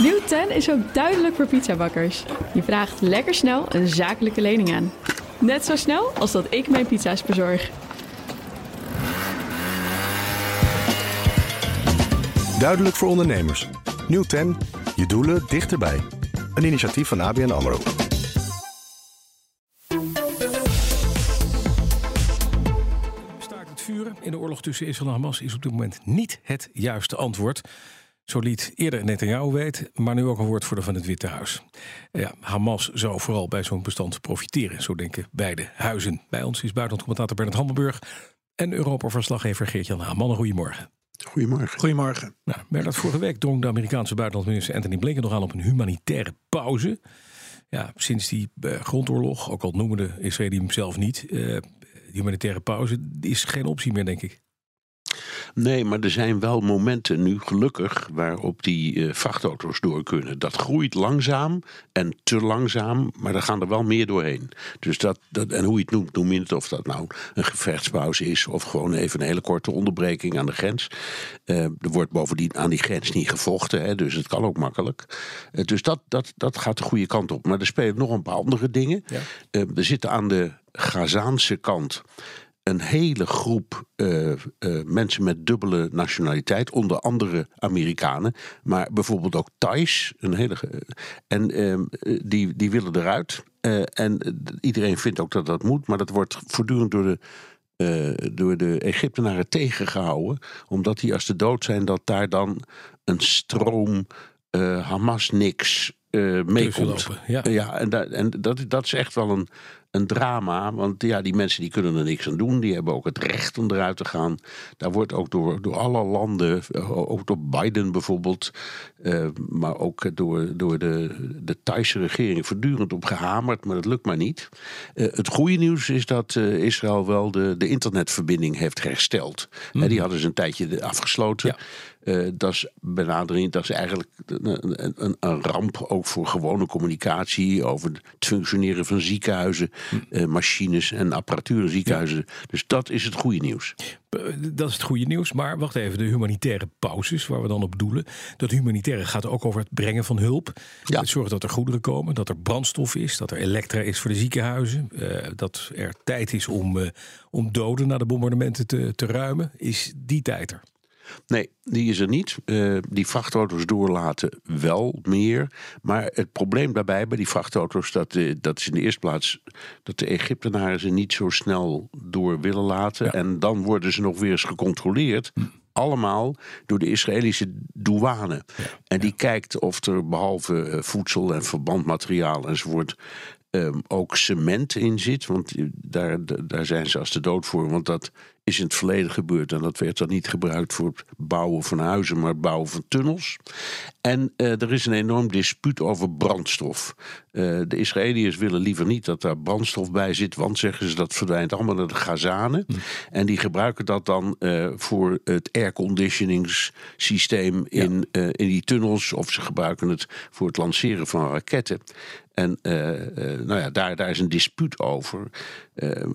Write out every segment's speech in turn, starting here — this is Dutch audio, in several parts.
Nieuw 10 is ook duidelijk voor pizzabakkers. Je vraagt lekker snel een zakelijke lening aan. Net zo snel als dat ik mijn pizza's bezorg. Duidelijk voor ondernemers. Nieuw 10. Je doelen dichterbij. Een initiatief van ABN AMRO. Staakt het vuren in de oorlog tussen Israël en Hamas is op dit moment niet het juiste antwoord. Zo liet eerder Netanyahu weten, maar nu ook een woordvoerder van het Witte Huis. Ja, Hamas zou vooral bij zo'n bestand profiteren, zo denken beide huizen. Bij ons is buitenlandcommentator Bernard Hammelburg en Europa-verslaggever Geert-Jan Haan. Goedemorgen. Goedemorgen. Goedemorgen. Nou, Bernard, vorige week drong de Amerikaanse buitenlandminister Anthony Blinken nog aan op een humanitaire pauze. Ja, sinds die uh, grondoorlog, ook al noemde de Israëli hem zelf niet, uh, humanitaire pauze is geen optie meer, denk ik. Nee, maar er zijn wel momenten nu gelukkig waarop die uh, vrachtauto's door kunnen. Dat groeit langzaam en te langzaam, maar daar gaan er wel meer doorheen. Dus dat, dat en hoe je het noemt, noem je het of dat nou een gevechtspauze is of gewoon even een hele korte onderbreking aan de grens. Uh, er wordt bovendien aan die grens niet gevochten, hè, dus het kan ook makkelijk. Uh, dus dat, dat, dat gaat de goede kant op. Maar er spelen nog een paar andere dingen. Ja. er zitten aan de Gazaanse kant een hele groep uh, uh, mensen met dubbele nationaliteit, onder andere Amerikanen, maar bijvoorbeeld ook Thais, een hele, en uh, die, die willen eruit. en iedereen vindt ook dat dat moet, maar dat wordt voortdurend door de door de Egyptenaren tegengehouden. Omdat die als de dood zijn, dat daar dan een stroom Hamas niks meekomt. Ja. ja, en, da en dat, dat is echt wel een, een drama. Want ja, die mensen die kunnen er niks aan doen. Die hebben ook het recht om eruit te gaan. Daar wordt ook door, door alle landen, ook door Biden bijvoorbeeld, uh, maar ook door, door de, de Thaise regering voortdurend op gehamerd. Maar dat lukt maar niet. Uh, het goede nieuws is dat uh, Israël wel de, de internetverbinding heeft hersteld. Mm. Die hadden ze een tijdje afgesloten. Ja. Uh, dat is benadering, dat is eigenlijk een, een, een, ramp ook voor gewone communicatie over het functioneren van ziekenhuizen, uh, machines en apparatuur in ziekenhuizen. Ja. Dus dat is het goede nieuws. Dat is het goede nieuws, maar wacht even, de humanitaire pauzes waar we dan op doelen. Dat humanitaire gaat ook over het brengen van hulp. Ja. Het zorgen dat er goederen komen, dat er brandstof is, dat er elektra is voor de ziekenhuizen, uh, dat er tijd is om, om doden na de bombardementen te, te ruimen. Is die tijd er? Nee, die is er niet. Uh, die vrachtauto's doorlaten wel meer. Maar het probleem daarbij bij die vrachtauto's, dat, uh, dat is in de eerste plaats dat de Egyptenaren ze niet zo snel door willen laten. Ja. En dan worden ze nog weer eens gecontroleerd. Hm. Allemaal door de Israëlische douane. Ja. En die kijkt of er behalve voedsel en verbandmateriaal enzovoort. Um, ook cement in zit. Want daar, daar zijn ze als de dood voor. Want dat is in het verleden gebeurd. En dat werd dan niet gebruikt voor het bouwen van huizen, maar het bouwen van tunnels. En uh, er is een enorm dispuut over brandstof. Uh, de Israëliërs willen liever niet dat daar brandstof bij zit, want zeggen ze dat verdwijnt allemaal naar de Gazanen. Mm. En die gebruiken dat dan uh, voor het airconditioningssysteem in, ja. in die tunnels, of ze gebruiken het voor het lanceren van raketten. En nou ja, daar, daar is een dispuut over.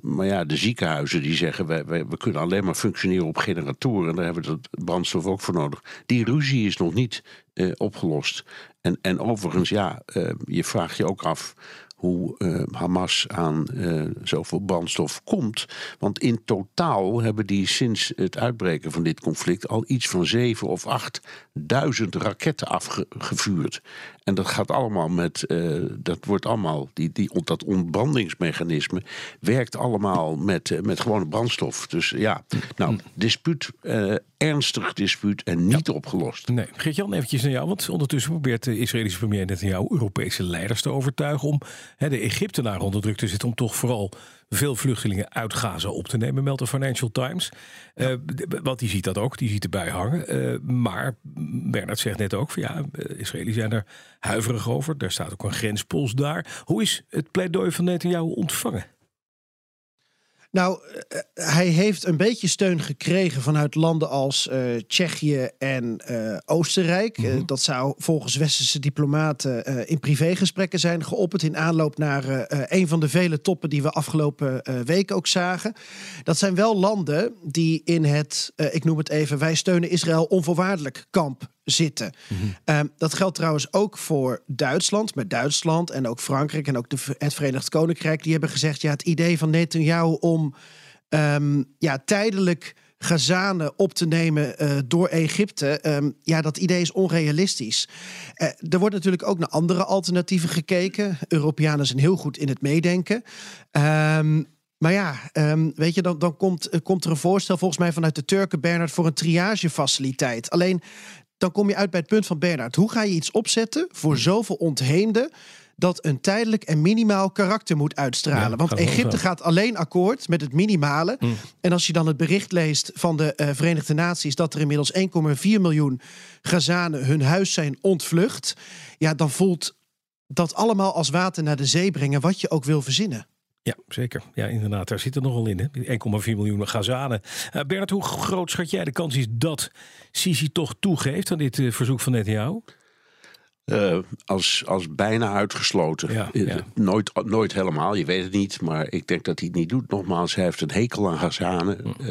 maar ja, de ziekenhuizen die zeggen wij, wij, we kunnen alleen maar functioneren op generatoren. En daar hebben we dat brandstof ook voor nodig. Die ruzie is nog niet uh, opgelost. En, en overigens, ja, uh, je vraagt je ook af hoe uh, Hamas aan uh, zoveel brandstof komt. Want in totaal hebben die sinds het uitbreken van dit conflict al iets van zeven of achtduizend raketten afgevuurd. En dat gaat allemaal met, uh, dat wordt allemaal, die, die, dat ontbrandingsmechanisme werkt allemaal met, met gewone brandstof. Dus ja, nou, dispuut, ernstig dispuut en niet ja. opgelost. Nee, Geert-Jan, eventjes naar jou, want ondertussen probeert de Israëlische premier Netanyahu Europese leiders te overtuigen om hè, de Egyptenaren onder druk te zetten om toch vooral veel vluchtelingen uit Gaza op te nemen, meldt de Financial Times. Ja. Uh, want die ziet dat ook, die ziet erbij hangen. Uh, maar Bernard zegt net ook, van, ja, Israëli zijn er huiverig over. Daar staat ook een grenspost daar. Hoe is het pleidooi van Netanyahu ontvangen? Nou, hij heeft een beetje steun gekregen vanuit landen als uh, Tsjechië en uh, Oostenrijk. Mm -hmm. uh, dat zou volgens westerse diplomaten in privégesprekken zijn geopperd in aanloop naar een van de vele toppen die we afgelopen week ook zagen. Dat zijn wel landen die in het, ik noem het even, wij steunen Israël onvoorwaardelijk kamp zitten. Ehm, dat geldt trouwens ook voor Duitsland. Met Duitsland en ook Frankrijk en ook de, het Verenigd Koninkrijk. Die hebben gezegd, ja, het idee van Netanyahu om ehm, ja, tijdelijk Gazanen op te nemen uh, door Egypte. Um, ja, dat idee is onrealistisch. Uh, er wordt natuurlijk ook naar andere alternatieven gekeken. Europeanen zijn heel goed in het meedenken. Um, maar ja, um, weet je, dan, dan komt, uh, komt er een voorstel volgens mij vanuit de Turken, Bernard, voor een triagefaciliteit. Alleen dan kom je uit bij het punt van Bernard. Hoe ga je iets opzetten voor zoveel ontheemden? dat een tijdelijk en minimaal karakter moet uitstralen. Ja, Want Egypte gaat alleen akkoord met het minimale. Mm. En als je dan het bericht leest van de uh, Verenigde Naties dat er inmiddels 1,4 miljoen Gazanen hun huis zijn ontvlucht, ja, dan voelt dat allemaal als water naar de zee brengen, wat je ook wil verzinnen. Ja, zeker. Ja, inderdaad. Daar zit er nogal in. 1,4 miljoen Gazanen. Uh, Bernard, hoe groot schat jij de kans is dat Sisi toch toegeeft aan dit uh, verzoek van Netanyahu? Uh, als, als bijna uitgesloten. Ja, ja. Nooit, nooit helemaal, je weet het niet. Maar ik denk dat hij het niet doet. Nogmaals, hij heeft een hekel aan Gazanen. Uh,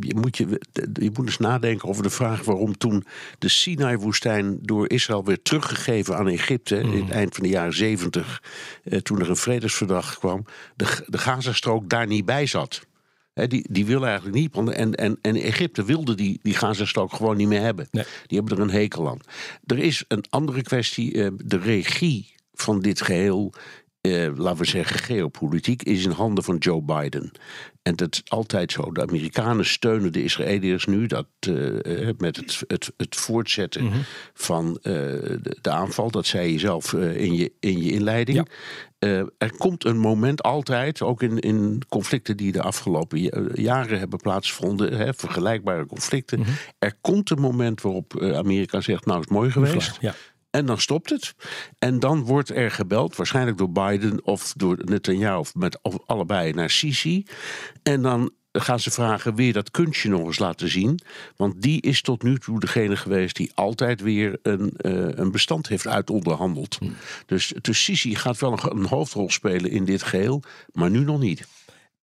je, moet je, je moet eens nadenken over de vraag waarom toen de Sinai-woestijn door Israël werd teruggegeven aan Egypte. Mm. in het eind van de jaren zeventig. Uh, toen er een vredesverdrag kwam. De, de Gazastrook daar niet bij zat. He, die, die willen eigenlijk niet. En, en, en Egypte wilde die, die Gazastrook gewoon niet meer hebben. Nee. Die hebben er een hekel aan. Er is een andere kwestie. Uh, de regie van dit geheel uh, laten we zeggen, geopolitiek is in handen van Joe Biden. En dat is altijd zo. De Amerikanen steunen de Israëliërs nu dat, uh, met het, het, het voortzetten mm -hmm. van uh, de, de, aanval. Dat zei je zelf in, je, in je inleiding. Ja. er komt een moment altijd, ook in, in conflicten die de afgelopen jaren hebben plaatsgevonden, hè, vergelijkbare conflicten. Mm -hmm. Er komt een moment waarop Amerika zegt: Nou, is mooi geweest. Ja. En dan stopt het. En dan wordt er gebeld, waarschijnlijk door Biden of door Netanyahu of met of allebei naar Sisi. En dan gaan ze vragen: weer dat kunstje nog eens laten zien? Want die is tot nu toe degene geweest die altijd weer een, uh, een bestand heeft uitonderhandeld. Hmm. Dus, dus Sisi gaat wel een, een hoofdrol spelen in dit geheel, maar nu nog niet.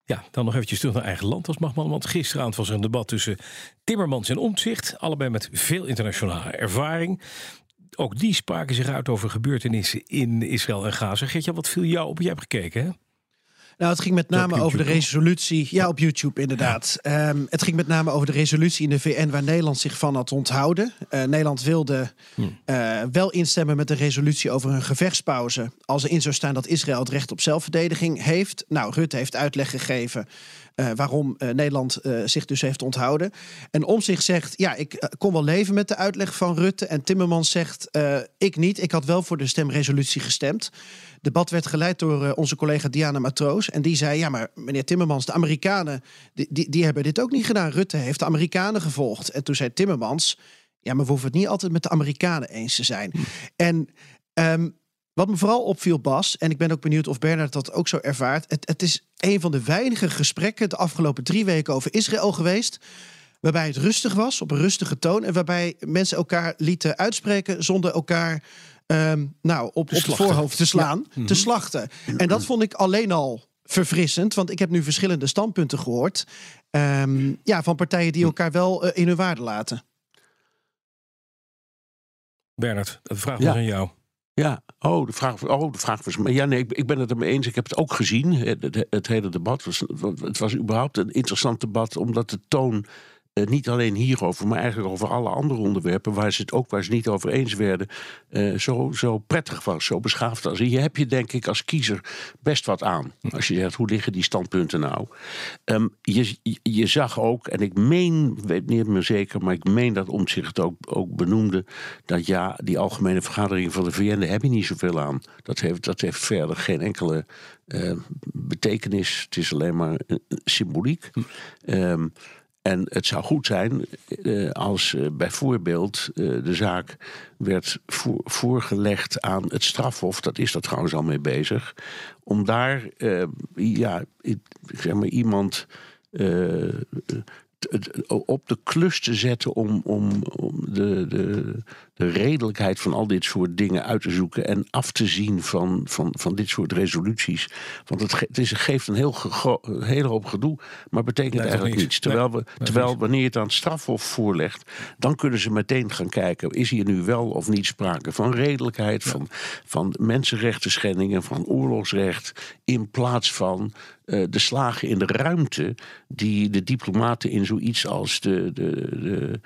Ja, dan nog eventjes terug naar eigen land als magman. Want gisteravond was er een debat tussen Timmermans en Omtzigt. Allebei met veel internationale ervaring ook die spraken zich uit over gebeurtenissen in Israël en Gaza. Geert, wat viel jou op? Jij hebt gekeken, hè? Nou, het ging met name over de resolutie. Ja, op YouTube inderdaad. Ja. Um, het ging met name over de resolutie in de VN waar Nederland zich van had onthouden. Uh, Nederland wilde uh, wel instemmen met de resolutie over een gevechtspauze. Als er in zou staan dat Israël het recht op zelfverdediging heeft. Nou, Rutte heeft uitleg gegeven. Uh, waarom uh, Nederland uh, zich dus heeft onthouden. En om zich zegt, ja, ik kon wel leven met de uitleg van Rutte. En Timmermans zegt, ik niet. Ik had wel voor de stemresolutie gestemd. debat werd geleid door onze collega Diana Matroos. En die zei, ja, maar meneer Timmermans, de Amerikanen, die, die, hebben dit ook niet gedaan. Rutte heeft de Amerikanen gevolgd. En toen zei Timmermans, ja, maar we hoeven het niet altijd met de Amerikanen eens te zijn. En... Um, wat me vooral opviel, Bas, en ik ben ook benieuwd of Bernard dat ook zo ervaart. Het, het is een van de weinige gesprekken de afgelopen drie weken over Israël geweest. Waarbij het rustig was, op een rustige toon. En waarbij mensen elkaar lieten uitspreken zonder elkaar um, nou, op, op het voorhoofd te slaan, ja. te slachten. En dat vond ik alleen al verfrissend. Want ik heb nu verschillende standpunten gehoord. Um, ja, van partijen die elkaar wel uh, in hun waarde laten. Bernard, de vraag was ja. aan jou. Ja, oh, de vraag, oh, de vraag was. Ja, nee, ik, ik ben het ermee eens. Ik heb het ook gezien. Het, het hele debat was, het was überhaupt een interessant debat, omdat de toon uh, niet alleen hierover, maar eigenlijk over alle andere onderwerpen waar ze het ook waar ze niet over eens werden, uh, zo, zo prettig was, zo beschaafd was. En hier heb je denk ik als kiezer best wat aan. Als je zegt, hoe liggen die standpunten nou? Um, je, je zag ook, en ik meen, weet niet meer zeker, maar ik meen dat Omtzigt ook, ook benoemde, dat ja, die algemene vergadering van de VN, daar heb je niet zoveel aan. Dat heeft, dat heeft verder geen enkele uh, betekenis. Het is alleen maar symboliek. Um, en het zou goed zijn uh, als uh, bijvoorbeeld uh, de zaak werd voor, voorgelegd aan het strafhof, dat is dat trouwens al mee bezig, om daar ja, zeg maar, iemand op de klus te zetten om, om, om de, de, de redelijkheid van al dit soort dingen uit te zoeken en af te zien van, van, van dit soort resoluties. Want het, het is, geeft een heel een hele hoop gedoe, maar betekent eigenlijk niets. Terwijl, we, terwijl wanneer je het aan het strafhof voorlegt, dan kunnen ze meteen gaan kijken: is hier nu wel of niet sprake van redelijkheid, van, van mensenrechten schendingen, van oorlogsrecht, in plaats van uh, de slagen in de ruimte die de diplomaten in zoiets als de, de, de,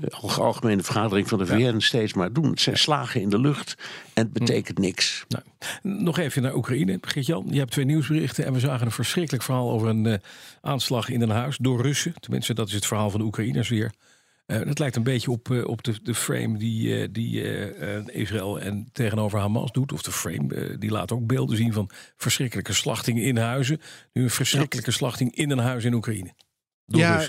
de algemene vergadering van de VN steeds maar doen. Het zijn slagen in de lucht en het betekent niks. Nou, nog even naar Oekraïne. Geert-Jan, je hebt twee nieuwsberichten en we zagen een verschrikkelijk verhaal over een uh, aanslag in een huis door Russen. Tenminste, dat is het verhaal van de Oekraïners weer. Uh, dat lijkt een beetje op, uh, op de, de frame die, uh, die Israël en tegenover Hamas doet. Of de frame, die laat ook beelden zien van verschrikkelijke slachtingen in huizen. Nu een verschrikkelijke slachting in een huis in Oekraïne. ja,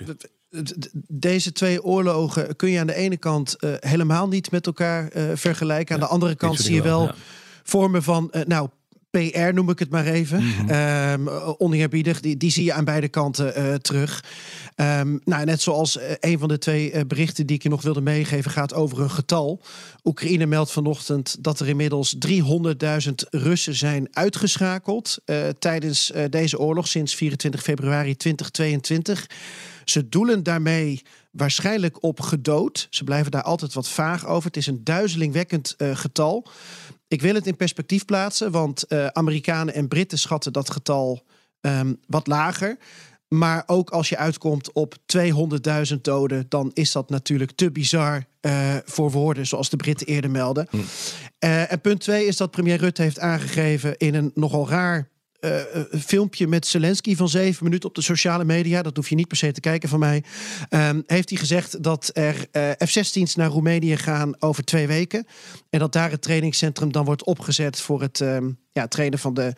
deze twee oorlogen kun je aan de ene kant helemaal niet met elkaar vergelijken. Aan de andere kant zie je wel ja. vormen van, nou, PR noem ik het maar even. Mm -hmm. um, oneerbiedig, die, die zie je aan beide kanten uh, terug. Um, nou, net zoals uh, een van de twee uh, berichten die ik je nog wilde meegeven gaat over een getal. Oekraïne meldt vanochtend dat er inmiddels 300.000 Russen zijn uitgeschakeld tijdens deze oorlog sinds 24 februari 2022. Ze doelen daarmee waarschijnlijk op gedood. Ze blijven daar altijd wat vaag over. Het is een duizelingwekkend getal. Ik wil het in perspectief plaatsen, want Amerikanen en Britten schatten dat getal um, wat lager. Maar ook als je uitkomt op 200.000 doden, dan is dat natuurlijk te bizar uh, voor woorden, zoals de Britten eerder melden. Hm. Uh, en punt twee is dat premier Rutte heeft aangegeven in een nogal raar uh, filmpje met Zelensky van zeven minuten op de sociale media. Dat hoef je niet per se te kijken van mij. Um, heeft hij gezegd dat er uh, F-16's naar Roemenië gaan over twee weken. En dat daar het trainingscentrum dan wordt opgezet voor het um, ja, trainen van de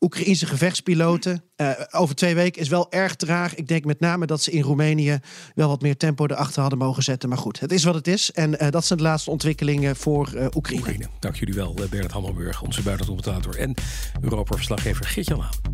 Oekraïnse gevechtspiloten. Uh, over twee weken is wel erg traag. Ik denk met name dat ze in Roemenië wel wat meer tempo erachter hadden mogen zetten. Maar goed, het is wat het is. En uh, dat zijn de laatste ontwikkelingen voor uh, Oekraïne. Dank jullie wel, Bernard Hammelburg, onze buitenlandcommentator en Europa-verslaggever Laan.